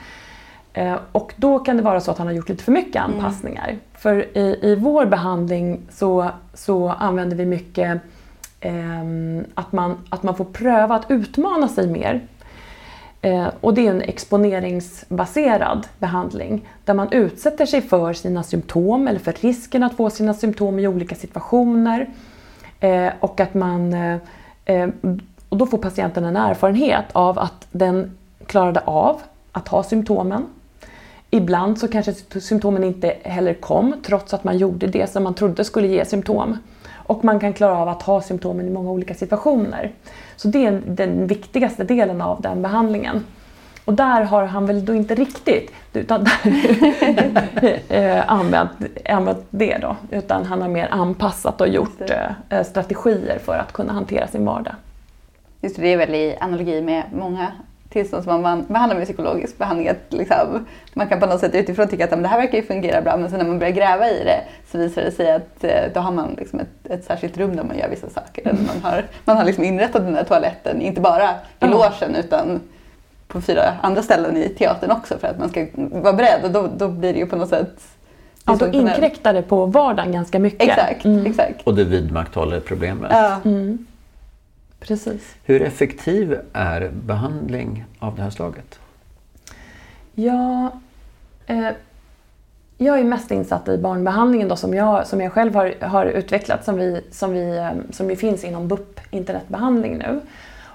Eh, Och då kan det vara så att han har gjort lite för mycket anpassningar. För i, i vår behandling så, så använder vi mycket ehm, att, man, att man får pröva att utmana sig mer. Eh, och det är en exponeringsbaserad behandling där man utsätter sig för sina symptom eller för risken att få sina symptom i olika situationer. Eh, och att man eh, eh, och då får patienten en erfarenhet av att den klarade av att ha symptomen. Ibland så kanske symptomen inte heller kom trots att man gjorde det som man trodde skulle ge symptom. Och man kan klara av att ha symptomen i många olika situationer. Så det är den viktigaste delen av den behandlingen. Och där har han väl då inte riktigt utan, [laughs] eh, använt, använt det då. Utan han har mer anpassat och gjort det. eh, strategier för att kunna hantera sin vardag. Just det, det är väl i analogi med många tillstånd som man behandlar med psykologisk behandling. Att liksom, man kan på något sätt utifrån tycka att "Men det här verkar ju fungera bra men sen när man börjar gräva i det så visar det sig att eh, då har man liksom ett, ett särskilt rum där man gör vissa saker. Eller man har, man har liksom inrättat den där toaletten, inte bara i Ja. logen utan på fyra andra ställen i teatern också för att man ska vara beredd och då, då blir det ju på något sätt Ja, då inkräktar det på vardagen ganska mycket. Exakt, Mm. exakt. Och det vidmakthåller problemet. Ja. Mm. Precis. Hur effektiv är behandling av det här slaget? Ja, eh, jag är mest insatt i barnbehandlingen då, som, jag, som jag själv har, har utvecklat som, vi, som, vi, eh, som ju finns inom BUP internetbehandling nu.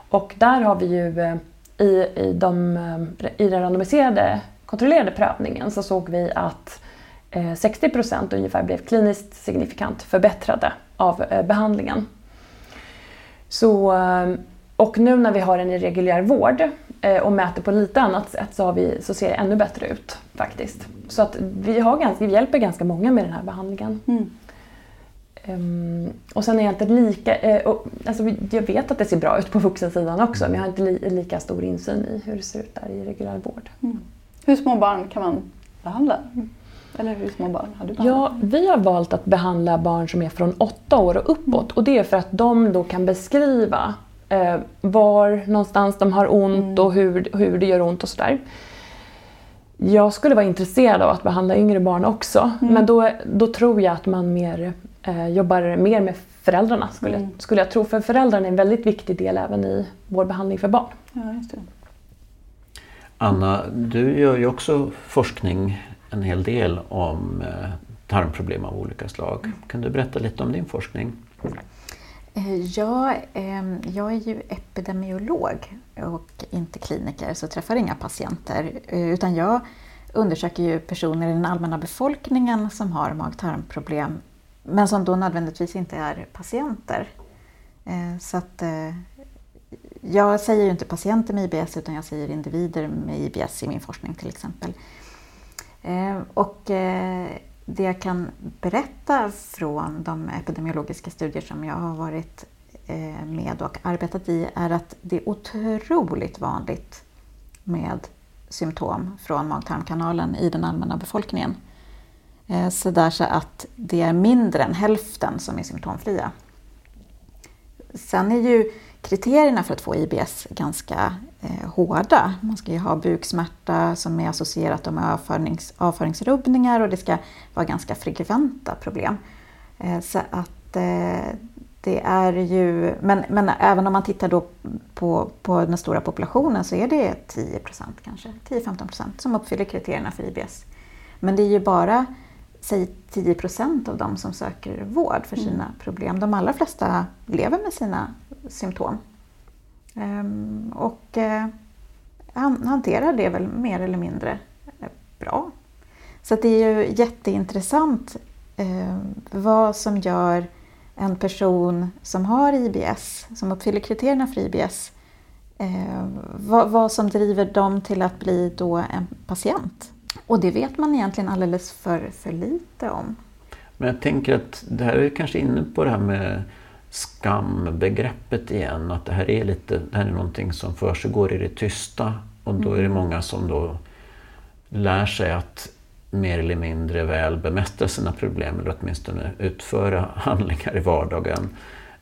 Och där har vi ju eh, i, i, de, eh, i den randomiserade kontrollerade prövningen så såg vi att eh, 60 procent ungefär blev kliniskt signifikant förbättrade av eh, behandlingen. Så, och nu när vi har den i reguljär vård och mäter på lite annat sätt så, har vi, så ser det ännu bättre ut faktiskt. Så att vi, har ganska, vi hjälper ganska många med den här behandlingen. Mm. Ehm, och sen är jag inte lika... eh, och, alltså, jag vet att det ser bra ut på vuxensidan också men jag har inte li, lika stor insyn i hur det ser ut där i reguljär vård. Hur små barn kan man behandla? Eller hur små barn har du behandlat? Ja, vi har valt att behandla barn som är från åtta år och uppåt och det är för att de då kan beskriva eh, var någonstans de har ont och hur, hur det gör ont och sådär. Jag skulle vara intresserad av att behandla yngre barn också men då, då tror jag att man mer, jobbar mer med föräldrarna skulle, Mm. jag, skulle jag tro. För föräldrarna är en väldigt viktig del även i vår behandling för barn. Ja, just det. Anna, du gör ju också forskning en hel del om eh, tarmproblem av olika slag. Kan du berätta lite om din forskning? Eh, Ja, ehm, jag är ju epidemiolog och inte kliniker så träffar inga patienter. eh, Utan jag undersöker ju personer i den allmänna befolkningen som har mag-tarmproblem men som då nödvändigtvis inte är patienter. Eh, så att eh, jag säger ju inte patienter med IBS utan jag säger individer med IBS i min forskning till exempel. Eh, och det jag kan berätta från de epidemiologiska studier som jag har varit med och arbetat i är att det är otroligt vanligt med symptom från mag-tarmkanalen i den allmänna befolkningen. Eh, så där så att det är mindre än hälften som är symptomfria. Sen är ju kriterierna för att få IBS ganska eh, hårda. Man ska ju ha buksmärta som är associerat med avförings, avföringsrubbningar och det ska vara ganska frekventa problem. Eh, så att eh, det är ju, men, men även om man tittar då på, på den stora populationen så är det 10% kanske, 10-15% som uppfyller kriterierna för IBS. Men det är ju bara säg 10% av dem som söker vård för sina problem. De allra flesta lever med sina symptom. Ehm, och eh, han hanterar det väl mer eller mindre eh, bra. Så det är ju jätteintressant eh, vad som gör en person som har IBS, som uppfyller kriterierna för IBS, eh, vad, vad, som driver dem till att bli då en patient. Och det vet man egentligen alldeles för, för lite om. Men jag tänker att det här är kanske inne på det här med skambegreppet igen. Att det här är, lite, det här är någonting som försiggår i det tysta. Och då är det mm. många som då lär sig att mer eller mindre väl bemästra sina problem eller åtminstone utföra handlingar i vardagen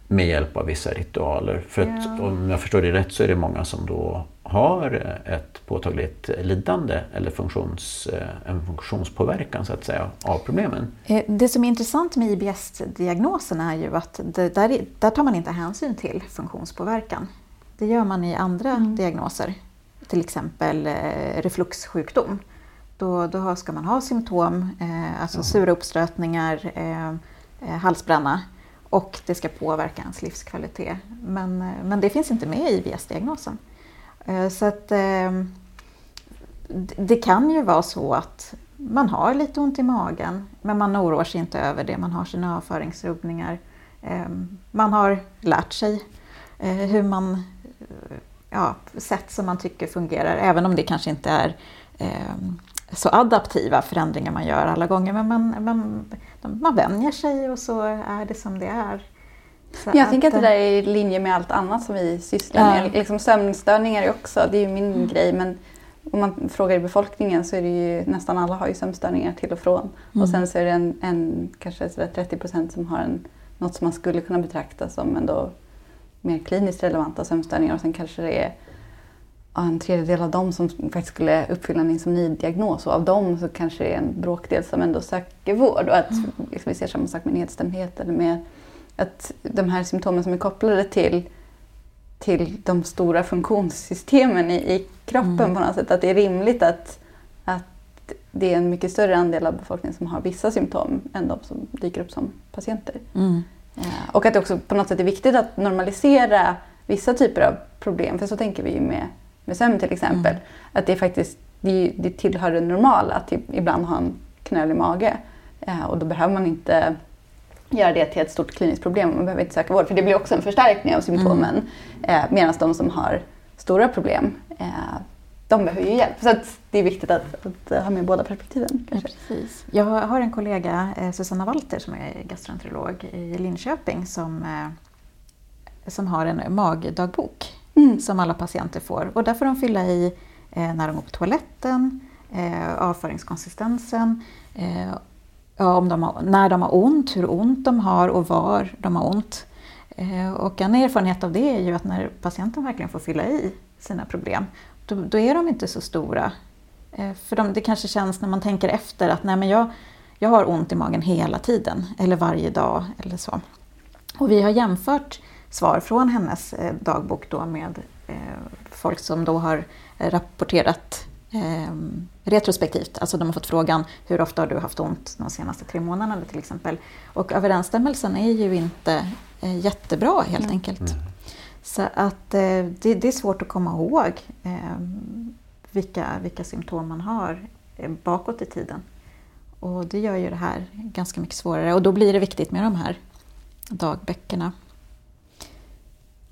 med hjälp av vissa ritualer. För att, ja. om jag förstår det rätt så är det många som då har ett påtagligt lidande eller funktions, en funktionspåverkan så att säga av problemen. Eh, det som är intressant med IBS-diagnosen är ju att det, där, där tar man inte hänsyn till funktionspåverkan. Det gör man i andra mm. diagnoser, till exempel eh, refluxsjukdom. Då, då ska man ha symptom, eh, alltså ja. sura uppstötningar, eh, eh, halsbränna och det ska påverka ens livskvalitet. Men, eh, men det finns inte med i IBS-diagnosen. Eh, så att ehm, det kan ju vara så att man har lite ont i magen men man oroar sig inte över det. Man har sina avföringsrubbningar. Ehm, man har lärt sig eh, hur man, eh, ja, sätt som man tycker fungerar även om det kanske inte är ehm, så adaptiva förändringar man gör alla gånger. Men man, man, man vänjer sig och så är det som det är. Så jag att, tänker att det där är i linje med allt annat som vi sysslar ja. med. Liksom sömnstörningar är också, det är ju min mm. grej. Men om man frågar i befolkningen så är det ju nästan alla har ju sömnstörningar till och från. Mm. Och sen så är det en, en kanske 30 procent som har en, något som man skulle kunna betrakta som ändå mer kliniskt relevanta sömnstörningar. Och sen kanske det är en tredjedel av dem som faktiskt skulle uppfylla en insomnidiagnos och av dem så kanske det är en bråkdel som ändå söker vård. Och att mm. liksom, vi ser samma sak med nedstämdhet eller med att de här symptomen som är kopplade till, till de stora funktionssystemen i, i kroppen mm. på något sätt. Att det är rimligt att, att det är en mycket större andel av befolkningen som har vissa symptom än de som dyker upp som patienter. Mm. Ja, och att det också på något sätt är viktigt att normalisera vissa typer av problem. För så tänker vi ju med med sömn till exempel. Mm. Att det faktiskt det, det tillhör det normala att ibland ha en knölig mage. Eh, och då behöver man inte göra det till ett stort kliniskt problem. Man behöver inte söka vård för det blir också en förstärkning av symptomen. Mm. Eh, Medan de som har stora problem eh, de behöver ju hjälp. Så det är viktigt att, att, ha med båda perspektiven. Ja, precis. Jag har en kollega, eh, Susanna Walter, som är gastroenterolog i Linköping som, som har en magdagbok mm. som alla patienter får. Och där får de fylla i när de går på toaletten, avföringskonsistensen, ja, om de har, när de har ont, hur ont de har och var de har ont. Eh, och en erfarenhet av det är ju att när patienten verkligen får fylla i sina problem, då, då är de inte så stora. Eh, för de, det kanske känns när man tänker efter att nej, men jag, jag har ont i magen hela tiden, eller varje dag eller så. Och vi har jämfört svar från hennes eh, dagbok då med folk som då har rapporterat eh, retrospektivt. Alltså de har fått frågan hur ofta har du haft ont de senaste tre månaderna till exempel. Och överensstämmelsen är ju inte jättebra helt mm. enkelt. Så att det, det, är svårt att komma ihåg vilka, vilka symptom man har bakåt i tiden. Och det gör ju det här ganska mycket svårare och då blir det viktigt med de här dagböckerna.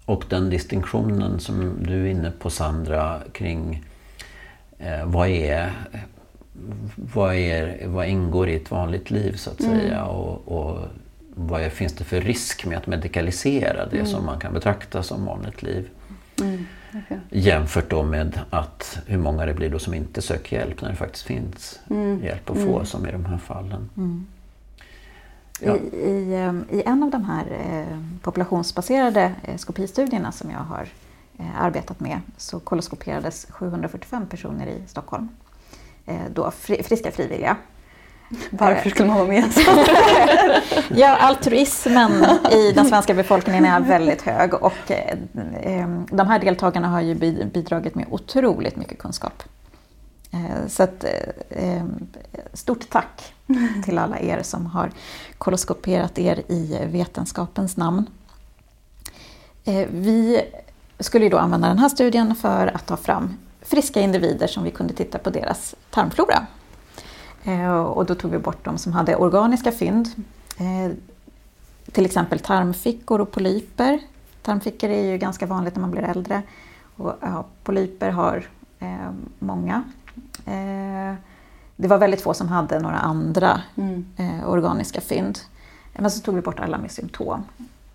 Och den distinktionen som du är inne på Sandra kring eh, vad, är, vad, är, vad ingår i ett vanligt liv så att mm. säga och, och vad är, finns det för risk med att medikalisera det mm. som man kan betrakta som vanligt liv. Mm. Okay. Jämfört då med att hur många det blir då som inte söker hjälp när det faktiskt finns mm. hjälp att få mm. som i de här fallen. Mm. Ja. I, i, ehm, I, en av de här eh, populationsbaserade eh, skopistudierna som jag har eh, arbetat med så koloskoperades 745 personer i Stockholm. Då friska frivilliga. Varför skulle man vara med? [laughs] ja, altruismen i den svenska befolkningen är väldigt hög och ehm, de här deltagarna har ju bidragit med otroligt mycket kunskap. Eh, så att, eh, stort tack till alla er som har koloskoperat er i vetenskapens namn. Eh, vi skulle ju då använda den här studien för att ta fram friska individer som vi kunde titta på deras tarmflora. Eh, och då tog vi bort de som hade organiska fynd. Eh, till exempel tarmfickor och polyper. Tarmfickor är ju ganska vanligt när man blir äldre. Och, ja, polyper har eh, många. Det var väldigt få som hade några andra mm. organiska fynd. Men så tog vi bort alla med symptom.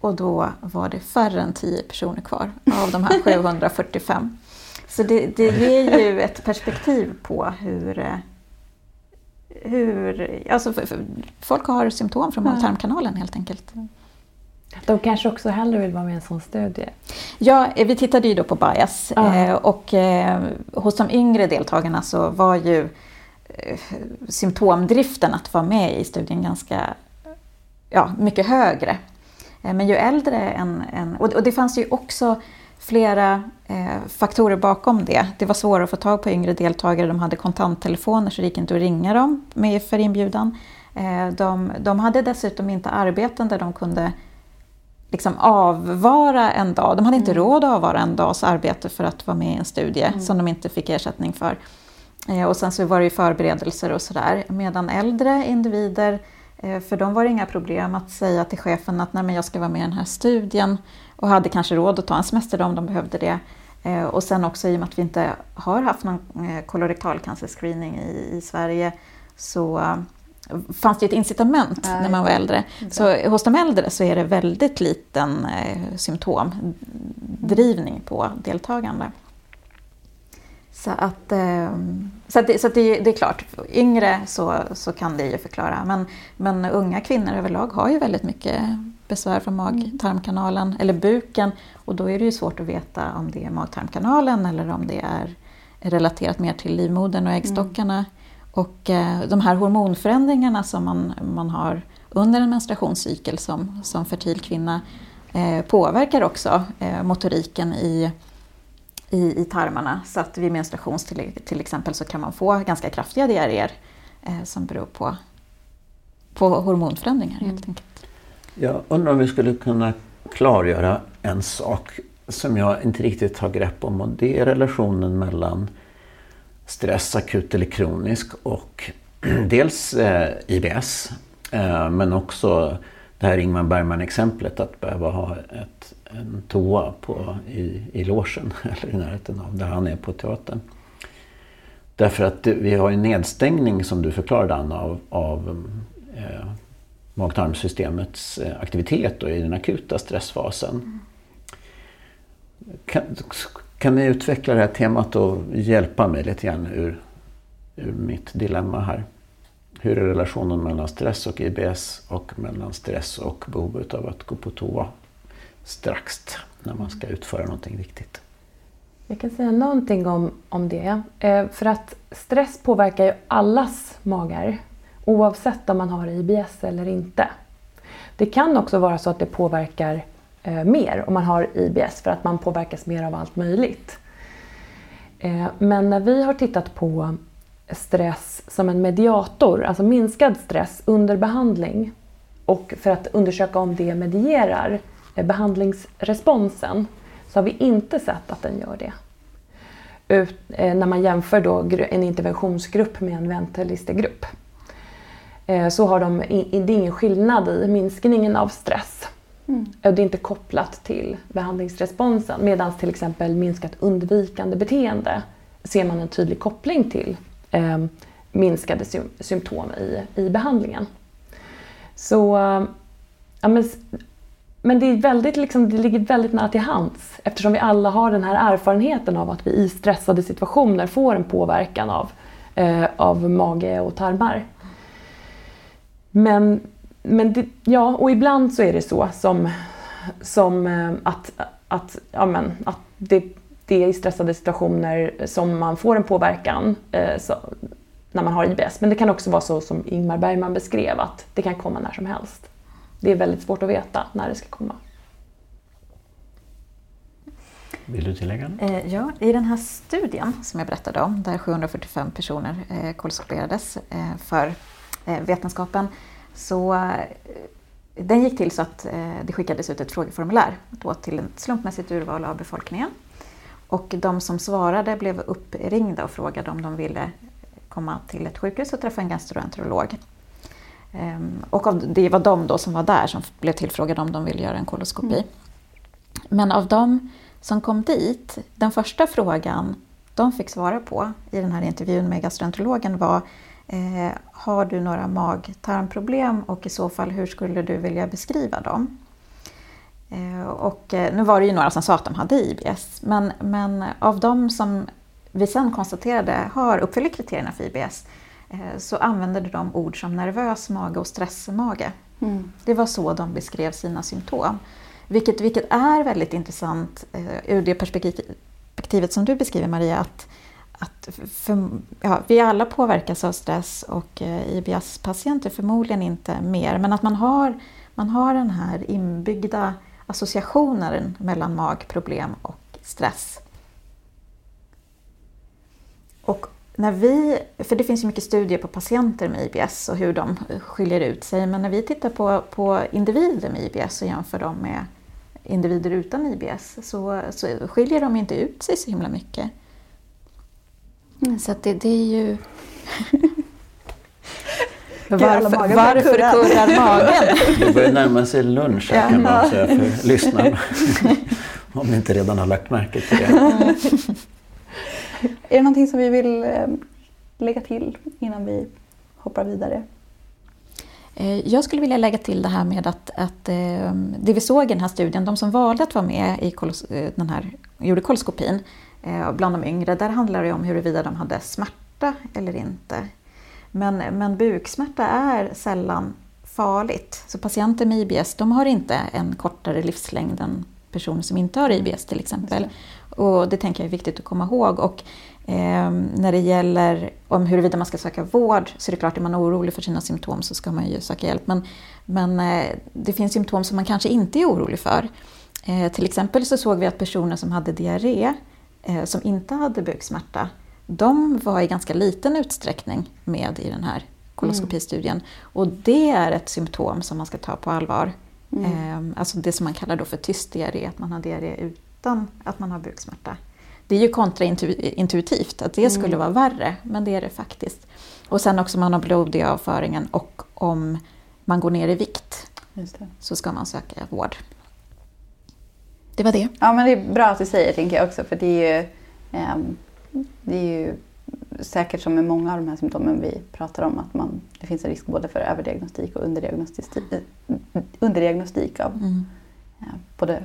Och då var det färre än 10 personer kvar av de här [laughs] 745. Så det, det ger ju ett perspektiv på hur, eh, hur alltså för, för folk har symptom från mag-tarmkanalen helt enkelt. De kanske också hellre vill vara med i en sån studie? Ja, eh, vi tittade ju då på bias ah. och hos de yngre deltagarna så var ju symptomdriften att vara med i studien ganska ja, mycket högre. Men ju äldre en... en och det fanns ju också flera eh, faktorer bakom det. Det var svårare att få tag på yngre deltagare, de hade kontanttelefoner så det gick inte att ringa dem med för inbjudan. Eh, de, de, hade dessutom inte arbeten där de kunde liksom avvara en dag. De hade inte mm. råd att avvara en dags arbete för att vara med i en studie mm. som de inte fick ersättning för. Eh, och sen så var det ju förberedelser och sådär. Medan äldre individer Eh, för dem var det inga problem att säga till chefen att Nej, men jag ska vara med i den här studien och hade kanske råd att ta en semester om de behövde det. Eh, och sen också i och med att vi inte har haft någon eh, kolorektalcancerscreening i, i Sverige så fanns det ett incitament Nej. när man var äldre. Så hos de äldre så är det väldigt liten symptomdrivning på deltagande. Så att, ehm, så att, det, så att det, det, är klart, yngre så, så kan det ju förklara. Men, men unga kvinnor överlag har ju väldigt mycket besvär från mag-tarmkanalen eller buken. Och då är det ju svårt att veta om det är mag-tarmkanalen eller om det är relaterat mer till livmodern och äggstockarna. Mm. Och eh, de här hormonförändringarna som man, man har under en menstruationscykel som, som fertil kvinna eh, påverkar också eh, motoriken i i, i tarmarna. Så att vid menstruation till, till exempel så kan man få ganska kraftiga diarréer eh, som beror på, på hormonförändringar mm. helt enkelt. Jag undrar om vi skulle kunna klargöra en sak som jag inte riktigt har grepp om och det är relationen mellan stress, akut eller kronisk och [clears throat] dels eh, IBS eh, men också det här Ingmar Bergman-exemplet att behöva ha ett en toa på, i, i logen [laughs] eller i närheten av där han är på teatern. Därför att vi har en nedstängning som du förklarade Anna av, av eh, mag-tarmsystemets eh, aktivitet och i den akuta stressfasen. Kan, kan ni utveckla det här temat och hjälpa mig lite grann ur, ur mitt dilemma här? Hur är relationen mellan stress och IBS och mellan stress och behovet av att gå på toa? Strax när man ska utföra någonting viktigt. Jag kan säga någonting om, om det. Eh, för att stress påverkar ju allas magar oavsett om man har IBS eller inte. Det kan också vara så att det påverkar eh, mer om man har IBS för att man påverkas mer av allt möjligt. Eh, men när vi har tittat på stress som en mediator, alltså minskad stress under behandling och för att undersöka om det medierar behandlingsresponsen så har vi inte sett att den gör det. Ut, eh, när man jämför då en interventionsgrupp med en väntelistegrupp eh, så har de, det är ingen skillnad i minskningen av stress. Mm. Det är inte kopplat till behandlingsresponsen medan till exempel minskat undvikande beteende ser man en tydlig koppling till eh, minskade sy symptom i, i behandlingen. Så ja, men men det, är väldigt, liksom, det ligger väldigt nära till hands eftersom vi alla har den här erfarenheten av att vi i stressade situationer får en påverkan av, eh, av mage och tarmar. Men, men det, ja, och ibland så är det så som, som eh, att, att, ja, men, att det, det är i stressade situationer som man får en påverkan eh, så, när man har IBS. Men det kan också vara så som Ingmar Bergman beskrev att det kan komma när som helst det är väldigt svårt att veta när det ska komma. Vill du tillägga? Eh, ja, i den här studien som jag berättade om, där 745 personer eh, kolskoperades eh, för vetenskapen, så den gick till så att eh, det skickades ut ett frågeformulär då till ett slumpmässigt urval av befolkningen. Och de som svarade blev uppringda och frågade om de ville komma till ett sjukhus och träffa en gastroenterolog. Ehm, och det var de då som var där som blev tillfrågade om de ville göra en koloskopi. Mm. Men av de som kom dit, den första frågan de fick svara på i den här intervjun med gastroenterologen var eh, Har du några mag-tarmproblem och i så fall hur skulle du vilja beskriva dem? Eh, och eh, nu var det ju några som sa att de hade IBS, men, men av de som vi sen konstaterade har uppfyller kriterierna för IBS så använde de ord som nervös mage och stressmage. Mm. Det var så de beskrev sina symptom. Vilket, vilket är väldigt intressant ur det perspektivet som du beskriver Maria, att, att för, ja, vi alla påverkas av stress och IBS-patienter förmodligen inte mer, men att man har, man har den här inbyggda associationen mellan magproblem och stress. Och när vi, för det finns ju mycket studier på patienter med IBS och hur de skiljer ut sig, men när vi tittar på, på individer med IBS och jämför dem med individer utan IBS så, så skiljer de inte ut sig så himla mycket. Mm. Så det, det är ju... [laughs] Varför, varför kurrar magen? Det börjar närma sig lunch här kan man säga för lyssnarna. [laughs] Om ni inte redan har lagt märke till det. [laughs] Är det någonting som vi vill eh, lägga till innan vi hoppar vidare? Eh, jag skulle vilja lägga till det här med att, att eh, det vi såg i den här studien, de som valde att vara med i den här, gjorde koloskopin bland de yngre, där handlar det om huruvida de hade smärta eller inte. Men, men buksmärta är sällan farligt. Så patienter med IBS de har inte en kortare livslängd än personer som inte har IBS till exempel. Och det tänker jag är viktigt att komma ihåg. Och, eh, när det gäller om huruvida man ska söka vård så är det klart, är man orolig för sina symptom så ska man ju söka hjälp. Men, men eh, det finns symptom som man kanske inte är orolig för. Eh, till exempel så såg vi att personer som hade diarré, eh, som inte hade buksmärta, de var i ganska liten utsträckning med i den här koloskopistudien. Mm. Och det är ett symptom som man ska ta på allvar. Mm. Eh, alltså det som man kallar då för tyst diarré, att man har diarré utan att man har buksmärta. Det är ju kontraintuitivt att det skulle mm. vara värre, men det är det faktiskt. Och sen också om man har blod i avföringen och om man går ner i vikt så ska man söka vård. Det var det. Ja, men det är bra att du säger tänker jag också, för det är ju um det är ju säkert som med många av de här symptomen vi pratar om att man, det finns en risk både för överdiagnostik och underdiagnostik, underdiagnostik av mm. ja, både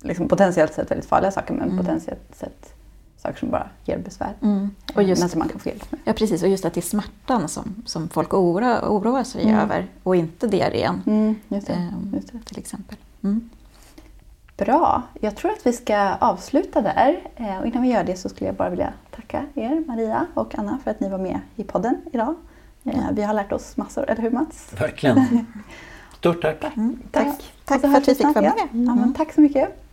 liksom potentiellt sett väldigt farliga saker men mm. potentiellt sett saker som bara ger besvär. Mm. Och just, men som man kan få hjälp med. Ja precis, och just att det är smärtan som, som folk oroar, oroar sig mm. över och inte diarrén. Mm, just det, ehm, just det. Till exempel. Mm. Bra. Jag tror att vi ska avsluta där. Eh, och innan vi gör det så skulle jag bara vilja tacka er, Maria och Anna, för att ni var med i podden idag. Eh, vi har lärt oss massor, eller hur Mats? Verkligen. [laughs] Stort tack. Mm, tack. Tack, tack för att vi fick vara med. Ja, men tack så mycket.